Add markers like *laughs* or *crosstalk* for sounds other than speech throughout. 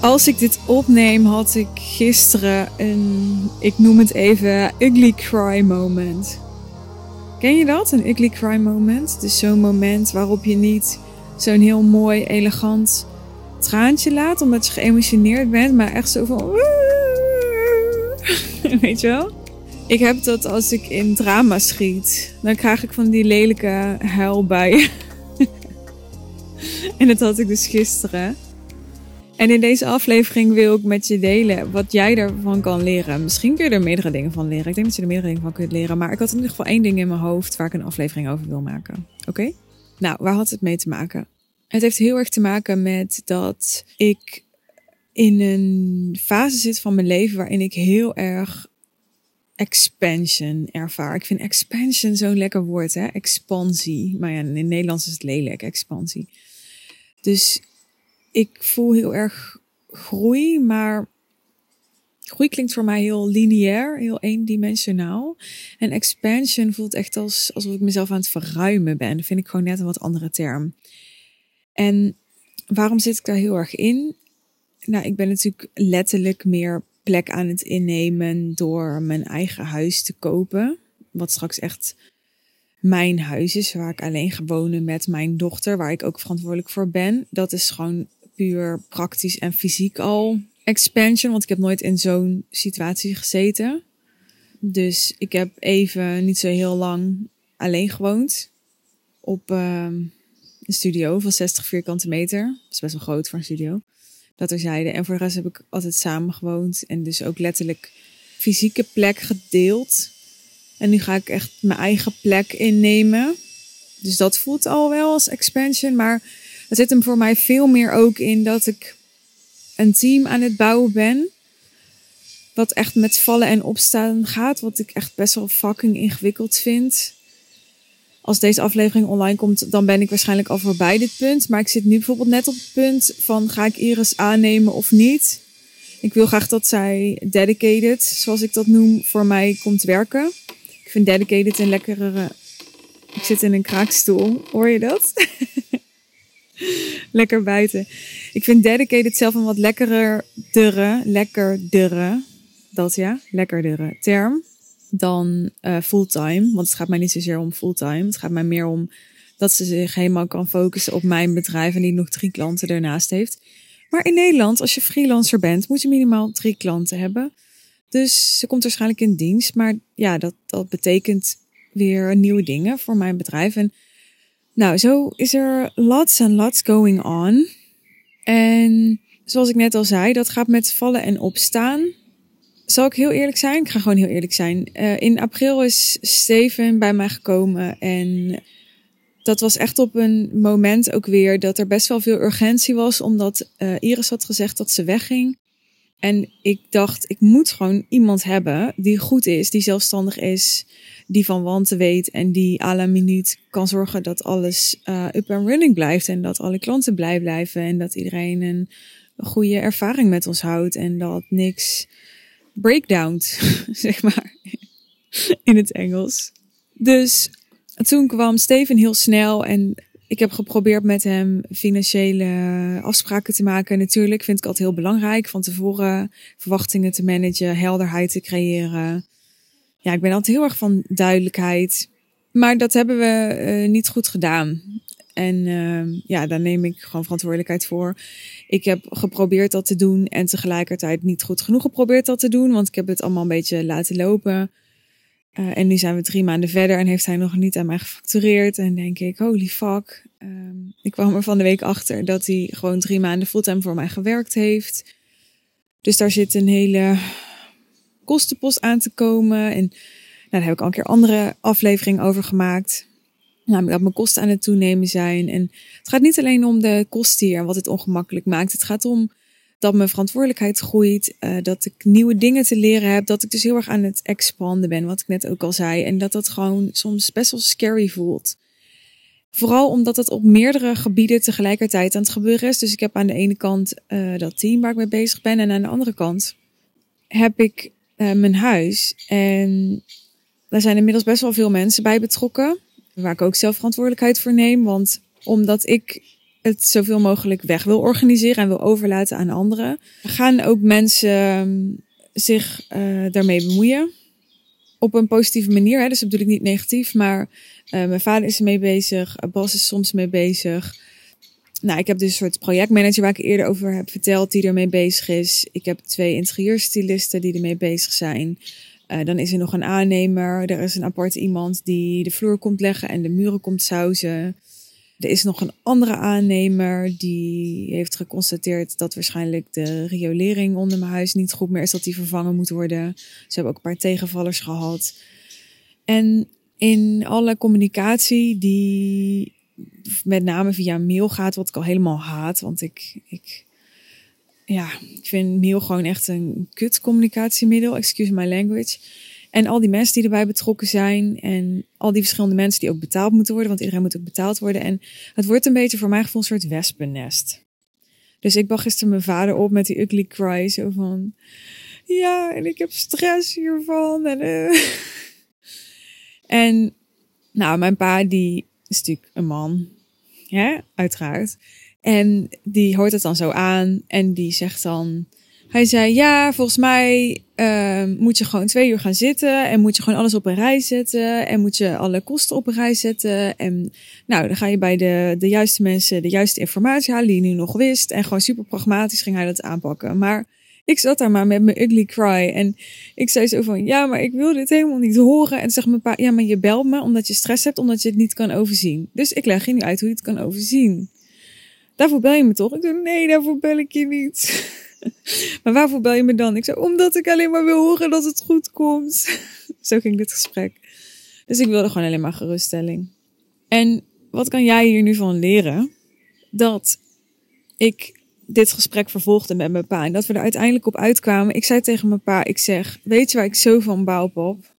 Als ik dit opneem, had ik gisteren een, ik noem het even, ugly cry moment. Ken je dat? Een ugly cry moment? Dus zo'n moment waarop je niet zo'n heel mooi, elegant traantje laat, omdat je geëmotioneerd bent, maar echt zo van. *laughs* Weet je wel? Ik heb dat als ik in drama schiet. Dan krijg ik van die lelijke huilbuien. *laughs* en dat had ik dus gisteren. En in deze aflevering wil ik met je delen wat jij ervan kan leren. Misschien kun je er meerdere dingen van leren. Ik denk dat je er meerdere dingen van kunt leren. Maar ik had in ieder geval één ding in mijn hoofd waar ik een aflevering over wil maken. Oké? Nou, waar had het mee te maken? Het heeft heel erg te maken met dat ik in een fase zit van mijn leven waarin ik heel erg expansion ervaar. Ik vind expansion zo'n lekker woord, hè? Expansie. Maar ja, in het Nederlands is het lelijk, expansie. Dus ik voel heel erg groei, maar groei klinkt voor mij heel lineair, heel eendimensionaal. En expansion voelt echt als, alsof ik mezelf aan het verruimen ben. Dat vind ik gewoon net een wat andere term. En waarom zit ik daar heel erg in? Nou, ik ben natuurlijk letterlijk meer plek aan het innemen door mijn eigen huis te kopen. Wat straks echt mijn huis is, waar ik alleen ga wonen met mijn dochter, waar ik ook verantwoordelijk voor ben. Dat is gewoon praktisch en fysiek al expansion, want ik heb nooit in zo'n situatie gezeten. Dus ik heb even niet zo heel lang alleen gewoond op uh, een studio van 60 vierkante meter. Dat is best wel groot voor een studio. Dat er zeiden. En voor de rest heb ik altijd samen gewoond en dus ook letterlijk fysieke plek gedeeld. En nu ga ik echt mijn eigen plek innemen. Dus dat voelt al wel als expansion, maar het zit hem voor mij veel meer ook in dat ik een team aan het bouwen ben. Wat echt met vallen en opstaan gaat. Wat ik echt best wel fucking ingewikkeld vind. Als deze aflevering online komt, dan ben ik waarschijnlijk al voorbij dit punt. Maar ik zit nu bijvoorbeeld net op het punt van ga ik Iris aannemen of niet. Ik wil graag dat zij dedicated, zoals ik dat noem, voor mij komt werken. Ik vind dedicated een lekkere. Ik zit in een kraakstoel. Hoor je dat? *laughs* *laughs* Lekker buiten. Ik vind dedicated zelf een wat lekkerdere, lekkerdere, dat ja, lekkerdere term dan uh, fulltime. Want het gaat mij niet zozeer om fulltime. Het gaat mij meer om dat ze zich helemaal kan focussen op mijn bedrijf en die nog drie klanten ernaast heeft. Maar in Nederland, als je freelancer bent, moet je minimaal drie klanten hebben. Dus ze komt waarschijnlijk in dienst. Maar ja, dat, dat betekent weer nieuwe dingen voor mijn bedrijf. En nou, zo is er lots and lots going on. En zoals ik net al zei, dat gaat met vallen en opstaan. Zal ik heel eerlijk zijn? Ik ga gewoon heel eerlijk zijn. Uh, in april is Steven bij mij gekomen en dat was echt op een moment ook weer dat er best wel veel urgentie was, omdat uh, Iris had gezegd dat ze wegging. En ik dacht, ik moet gewoon iemand hebben die goed is, die zelfstandig is, die van wanten weet en die à la minuut kan zorgen dat alles uh, up and running blijft en dat alle klanten blij blijven en dat iedereen een goede ervaring met ons houdt en dat niks breakdowns, *laughs* zeg maar, in het Engels. Dus toen kwam Steven heel snel en ik heb geprobeerd met hem financiële afspraken te maken. Natuurlijk vind ik altijd heel belangrijk van tevoren verwachtingen te managen, helderheid te creëren. Ja, ik ben altijd heel erg van duidelijkheid. Maar dat hebben we uh, niet goed gedaan. En uh, ja, daar neem ik gewoon verantwoordelijkheid voor. Ik heb geprobeerd dat te doen en tegelijkertijd niet goed genoeg geprobeerd dat te doen, want ik heb het allemaal een beetje laten lopen. Uh, en nu zijn we drie maanden verder en heeft hij nog niet aan mij gefactureerd. En denk ik, holy fuck. Um, ik kwam er van de week achter dat hij gewoon drie maanden fulltime voor mij gewerkt heeft. Dus daar zit een hele kostenpost aan te komen. En nou, daar heb ik al een keer andere aflevering over gemaakt. Namelijk dat mijn kosten aan het toenemen zijn. En het gaat niet alleen om de kosten hier en wat het ongemakkelijk maakt. Het gaat om dat mijn verantwoordelijkheid groeit, uh, dat ik nieuwe dingen te leren heb, dat ik dus heel erg aan het expanden ben, wat ik net ook al zei. En dat dat gewoon soms best wel scary voelt. Vooral omdat het op meerdere gebieden tegelijkertijd aan het gebeuren is. Dus ik heb aan de ene kant uh, dat team waar ik mee bezig ben. En aan de andere kant heb ik uh, mijn huis. En daar zijn inmiddels best wel veel mensen bij betrokken. Waar ik ook zelf verantwoordelijkheid voor neem. Want omdat ik het zoveel mogelijk weg wil organiseren en wil overlaten aan anderen, gaan ook mensen ehm, zich uh, daarmee bemoeien. Op een positieve manier, hè? dus dat bedoel ik niet negatief, maar uh, mijn vader is ermee bezig, Bas is soms mee bezig. Nou, ik heb dus een soort projectmanager waar ik eerder over heb verteld, die ermee bezig is. Ik heb twee interieurstylisten die ermee bezig zijn. Uh, dan is er nog een aannemer. Er is een apart iemand die de vloer komt leggen en de muren komt sausen. Er is nog een andere aannemer die heeft geconstateerd dat waarschijnlijk de riolering onder mijn huis niet goed meer is, dat die vervangen moet worden. Ze hebben ook een paar tegenvallers gehad. En in alle communicatie die met name via mail gaat, wat ik al helemaal haat, want ik, ik, ja, ik vind mail gewoon echt een kut communicatiemiddel, excuse my language. En al die mensen die erbij betrokken zijn. En al die verschillende mensen die ook betaald moeten worden. Want iedereen moet ook betaald worden. En het wordt een beetje voor mij gevoel een soort wespennest. Dus ik bag gisteren mijn vader op met die ugly cry. Zo van, ja, en ik heb stress hiervan. En, uh. *laughs* en nou, mijn pa die is natuurlijk een man. Ja, uiteraard. En die hoort het dan zo aan. En die zegt dan... Hij zei, ja, volgens mij uh, moet je gewoon twee uur gaan zitten en moet je gewoon alles op een rij zetten en moet je alle kosten op een rij zetten. En nou, dan ga je bij de, de juiste mensen de juiste informatie halen die je nu nog wist. En gewoon super pragmatisch ging hij dat aanpakken. Maar ik zat daar maar met mijn ugly cry en ik zei zo van, ja, maar ik wil dit helemaal niet horen. En zeg mijn pa, ja, maar je belt me omdat je stress hebt, omdat je het niet kan overzien. Dus ik leg je nu uit hoe je het kan overzien. Daarvoor bel je me toch? Ik zei, nee, daarvoor bel ik je niet. *laughs* maar waarvoor bel je me dan? Ik zei, omdat ik alleen maar wil horen dat het goed komt. *laughs* Zo ging dit gesprek. Dus ik wilde gewoon alleen maar geruststelling. En wat kan jij hier nu van leren? Dat ik dit gesprek vervolgde met mijn pa. En dat we er uiteindelijk op uitkwamen. Ik zei tegen mijn pa, ik zeg, weet je waar ik zo van bouw, Pop?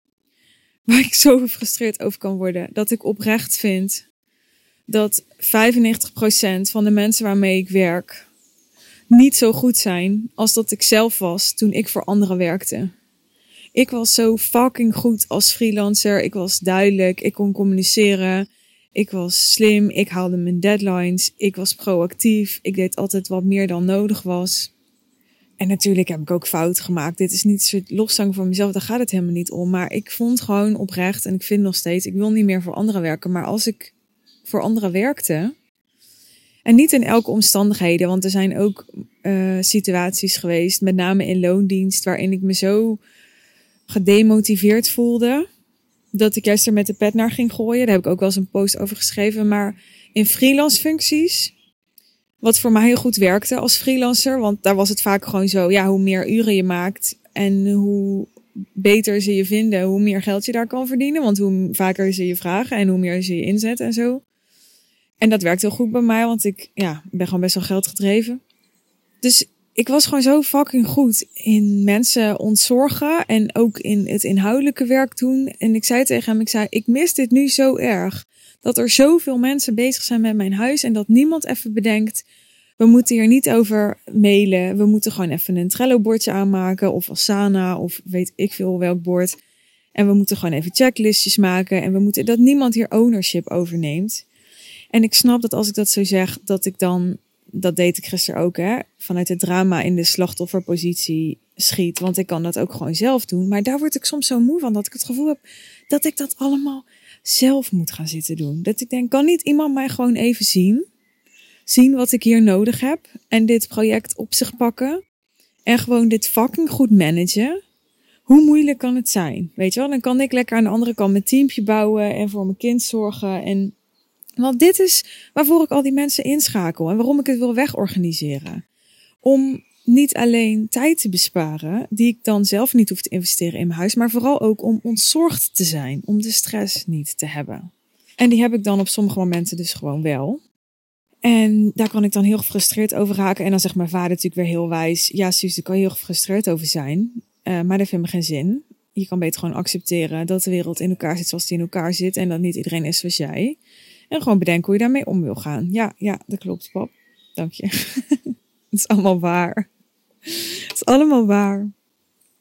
Waar ik zo gefrustreerd over kan worden. Dat ik oprecht vind dat 95% van de mensen waarmee ik werk niet zo goed zijn als dat ik zelf was toen ik voor anderen werkte. Ik was zo fucking goed als freelancer. Ik was duidelijk. Ik kon communiceren. Ik was slim. Ik haalde mijn deadlines. Ik was proactief. Ik deed altijd wat meer dan nodig was. En natuurlijk heb ik ook fouten gemaakt. Dit is niet een soort voor mezelf. Daar gaat het helemaal niet om. Maar ik vond gewoon oprecht. En ik vind nog steeds. Ik wil niet meer voor anderen werken. Maar als ik voor anderen werkte en niet in elke omstandigheden, want er zijn ook uh, situaties geweest, met name in loondienst, waarin ik me zo gedemotiveerd voelde. Dat ik juist er met de pet naar ging gooien. Daar heb ik ook wel eens een post over geschreven. Maar in freelance functies, wat voor mij heel goed werkte als freelancer. Want daar was het vaak gewoon zo, ja, hoe meer uren je maakt en hoe beter ze je vinden, hoe meer geld je daar kan verdienen. Want hoe vaker ze je vragen en hoe meer ze je inzetten en zo. En dat werkt heel goed bij mij, want ik ja, ben gewoon best wel geld gedreven. Dus ik was gewoon zo fucking goed in mensen ontzorgen en ook in het inhoudelijke werk doen. En ik zei tegen hem, ik zei, ik mis dit nu zo erg. Dat er zoveel mensen bezig zijn met mijn huis en dat niemand even bedenkt, we moeten hier niet over mailen. We moeten gewoon even een Trello-bordje aanmaken of Asana of weet ik veel welk bord. En we moeten gewoon even checklistjes maken en we moeten dat niemand hier ownership overneemt. En ik snap dat als ik dat zo zeg, dat ik dan, dat deed ik gisteren ook, hè, vanuit het drama in de slachtofferpositie schiet. Want ik kan dat ook gewoon zelf doen. Maar daar word ik soms zo moe van dat ik het gevoel heb dat ik dat allemaal zelf moet gaan zitten doen. Dat ik denk, kan niet iemand mij gewoon even zien? Zien wat ik hier nodig heb en dit project op zich pakken en gewoon dit fucking goed managen. Hoe moeilijk kan het zijn? Weet je wel, dan kan ik lekker aan de andere kant mijn teampje bouwen en voor mijn kind zorgen en want dit is waarvoor ik al die mensen inschakel en waarom ik het wil wegorganiseren. Om niet alleen tijd te besparen, die ik dan zelf niet hoef te investeren in mijn huis, maar vooral ook om ontzorgd te zijn, om de stress niet te hebben. En die heb ik dan op sommige momenten dus gewoon wel. En daar kan ik dan heel gefrustreerd over raken. En dan zegt mijn vader natuurlijk weer heel wijs: Ja, Suus, daar kan je heel gefrustreerd over zijn. Uh, maar dat vindt me geen zin. Je kan beter gewoon accepteren dat de wereld in elkaar zit zoals die in elkaar zit. En dat niet iedereen is zoals jij. En gewoon bedenken hoe je daarmee om wil gaan. Ja, ja, dat klopt, pap. Dank je. *laughs* het is allemaal waar. Het is allemaal waar.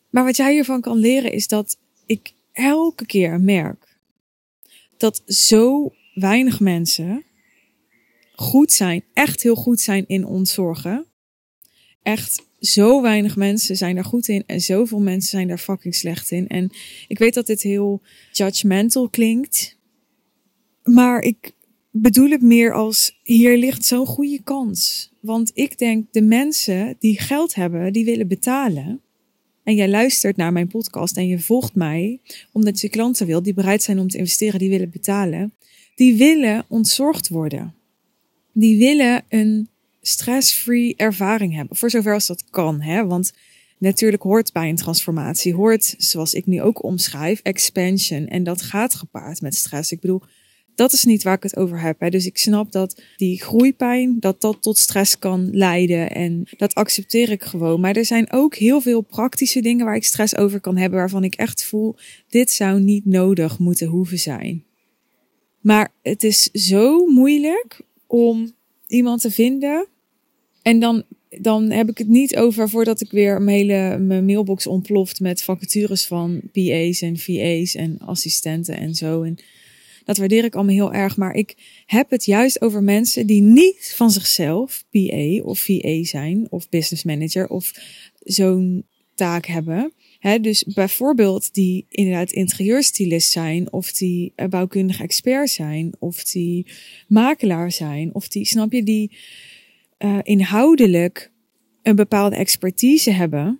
Maar wat jij hiervan kan leren is dat ik elke keer merk dat zo weinig mensen goed zijn, echt heel goed zijn in ontzorgen. Echt zo weinig mensen zijn daar goed in en zoveel mensen zijn daar fucking slecht in. En ik weet dat dit heel judgmental klinkt, maar ik bedoel het meer als hier ligt zo'n goede kans. Want ik denk de mensen die geld hebben, die willen betalen. En jij luistert naar mijn podcast en je volgt mij omdat je klanten wil die bereid zijn om te investeren, die willen betalen. Die willen ontzorgd worden. Die willen een stress-free ervaring hebben. Voor zover als dat kan, hè? Want natuurlijk hoort bij een transformatie, hoort, zoals ik nu ook omschrijf, expansion. En dat gaat gepaard met stress. Ik bedoel, dat is niet waar ik het over heb. Hè. Dus ik snap dat die groeipijn, dat dat tot stress kan leiden. En dat accepteer ik gewoon. Maar er zijn ook heel veel praktische dingen waar ik stress over kan hebben. Waarvan ik echt voel, dit zou niet nodig moeten hoeven zijn. Maar het is zo moeilijk om iemand te vinden. En dan, dan heb ik het niet over voordat ik weer mijn hele mailbox ontploft met vacatures van PA's en VA's en assistenten en zo. En dat waardeer ik allemaal heel erg. Maar ik heb het juist over mensen die niet van zichzelf PA of VA zijn of business manager of zo'n taak hebben. He, dus bijvoorbeeld die inderdaad interieurstylist zijn, of die bouwkundige expert zijn, of die makelaar zijn, of die, snap je, die uh, inhoudelijk een bepaalde expertise hebben.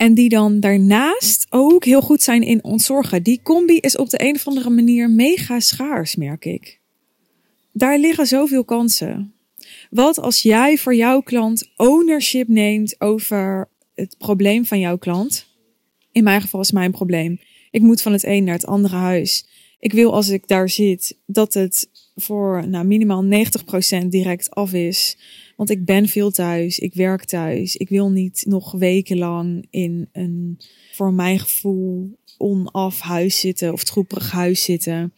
En die dan daarnaast ook heel goed zijn in ontzorgen. Die combi is op de een of andere manier mega schaars, merk ik. Daar liggen zoveel kansen. Wat als jij voor jouw klant ownership neemt over het probleem van jouw klant? In mijn geval is mijn probleem. Ik moet van het een naar het andere huis. Ik wil als ik daar zit dat het voor nou, minimaal 90% direct af is. Want ik ben veel thuis, ik werk thuis. Ik wil niet nog wekenlang in een, voor mijn gevoel, onaf huis zitten of troeperig huis zitten.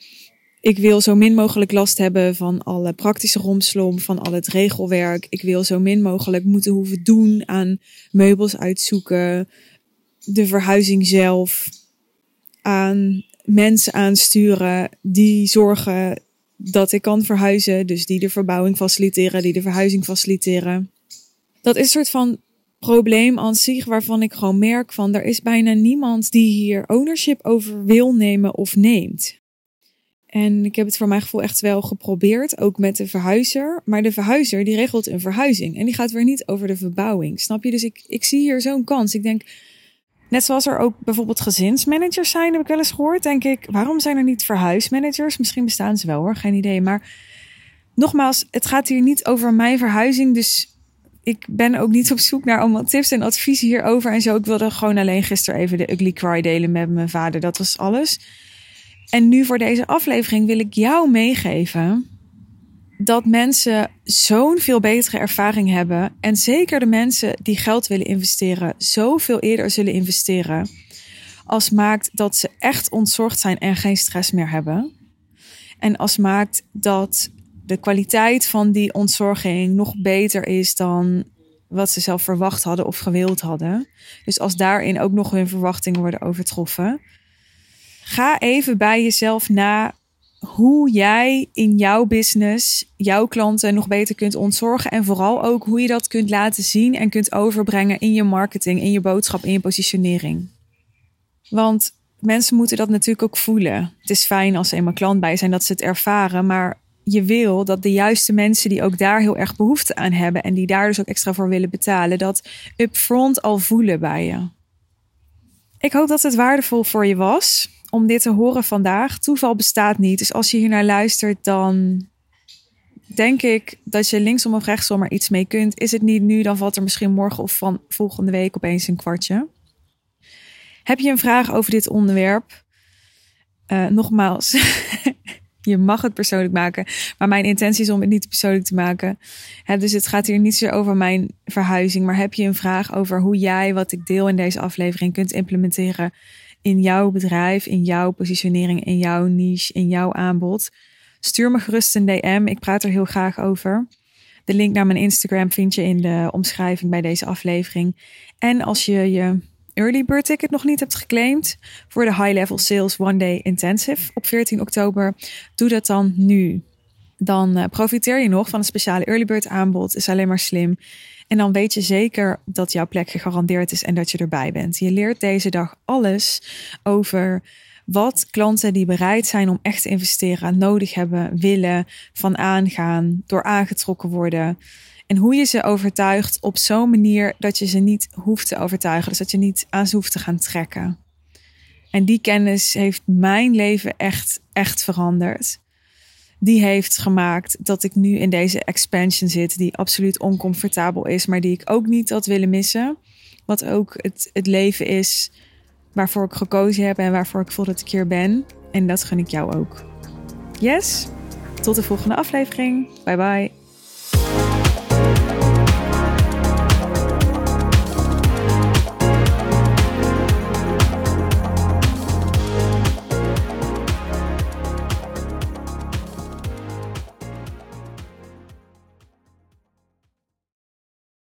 Ik wil zo min mogelijk last hebben van alle praktische romslom, van al het regelwerk. Ik wil zo min mogelijk moeten hoeven doen aan meubels uitzoeken, de verhuizing zelf, aan mensen aansturen die zorgen dat ik kan verhuizen. Dus die de verbouwing faciliteren, die de verhuizing faciliteren. Dat is een soort van probleem aan zich waarvan ik gewoon merk van er is bijna niemand die hier ownership over wil nemen of neemt. En ik heb het voor mijn gevoel echt wel geprobeerd, ook met de verhuizer. Maar de verhuizer die regelt een verhuizing en die gaat weer niet over de verbouwing. Snap je? Dus ik, ik zie hier zo'n kans. Ik denk, Net zoals er ook bijvoorbeeld gezinsmanagers zijn, heb ik wel eens gehoord. Denk ik, waarom zijn er niet verhuismanagers? Misschien bestaan ze wel hoor, geen idee. Maar nogmaals, het gaat hier niet over mijn verhuizing. Dus ik ben ook niet op zoek naar allemaal tips en adviezen hierover en zo. Ik wilde gewoon alleen gisteren even de ugly cry delen met mijn vader. Dat was alles. En nu voor deze aflevering wil ik jou meegeven dat mensen zo'n veel betere ervaring hebben. En zeker de mensen die geld willen investeren, zoveel eerder zullen investeren. Als maakt dat ze echt ontzorgd zijn en geen stress meer hebben. En als maakt dat de kwaliteit van die ontzorging nog beter is dan wat ze zelf verwacht hadden of gewild hadden. Dus als daarin ook nog hun verwachtingen worden overtroffen. Ga even bij jezelf na hoe jij in jouw business jouw klanten nog beter kunt ontzorgen. En vooral ook hoe je dat kunt laten zien en kunt overbrengen in je marketing, in je boodschap, in je positionering. Want mensen moeten dat natuurlijk ook voelen. Het is fijn als ze eenmaal klant bij zijn dat ze het ervaren. Maar je wil dat de juiste mensen die ook daar heel erg behoefte aan hebben. En die daar dus ook extra voor willen betalen. Dat upfront al voelen bij je. Ik hoop dat het waardevol voor je was om dit te horen vandaag. Toeval bestaat niet. Dus als je hier naar luistert, dan denk ik dat je linksom of rechtsom er iets mee kunt. Is het niet nu, dan valt er misschien morgen of van volgende week opeens een kwartje. Heb je een vraag over dit onderwerp? Uh, nogmaals, *laughs* je mag het persoonlijk maken. Maar mijn intentie is om het niet persoonlijk te maken. dus het gaat hier niet zo over mijn verhuizing. Maar heb je een vraag over hoe jij wat ik deel in deze aflevering kunt implementeren in jouw bedrijf, in jouw positionering, in jouw niche, in jouw aanbod. Stuur me gerust een DM. Ik praat er heel graag over. De link naar mijn Instagram vind je in de omschrijving bij deze aflevering. En als je je early bird ticket nog niet hebt geclaimd voor de High Level Sales One Day Intensive op 14 oktober, doe dat dan nu. dan eh, profiteer je nog van een speciale early bird aanbod. Is alleen maar slim. En dan weet je zeker dat jouw plek gegarandeerd is en dat je erbij bent. Je leert deze dag alles over wat klanten die bereid zijn om echt te investeren nodig hebben, willen, van aangaan, door aangetrokken worden. En hoe je ze overtuigt op zo'n manier dat je ze niet hoeft te overtuigen. Dus dat je niet aan ze hoeft te gaan trekken. En die kennis heeft mijn leven echt, echt veranderd. Die heeft gemaakt dat ik nu in deze expansion zit, die absoluut oncomfortabel is, maar die ik ook niet had willen missen. Wat ook het, het leven is waarvoor ik gekozen heb en waarvoor ik voel dat ik hier ben. En dat gun ik jou ook. Yes, tot de volgende aflevering. Bye bye.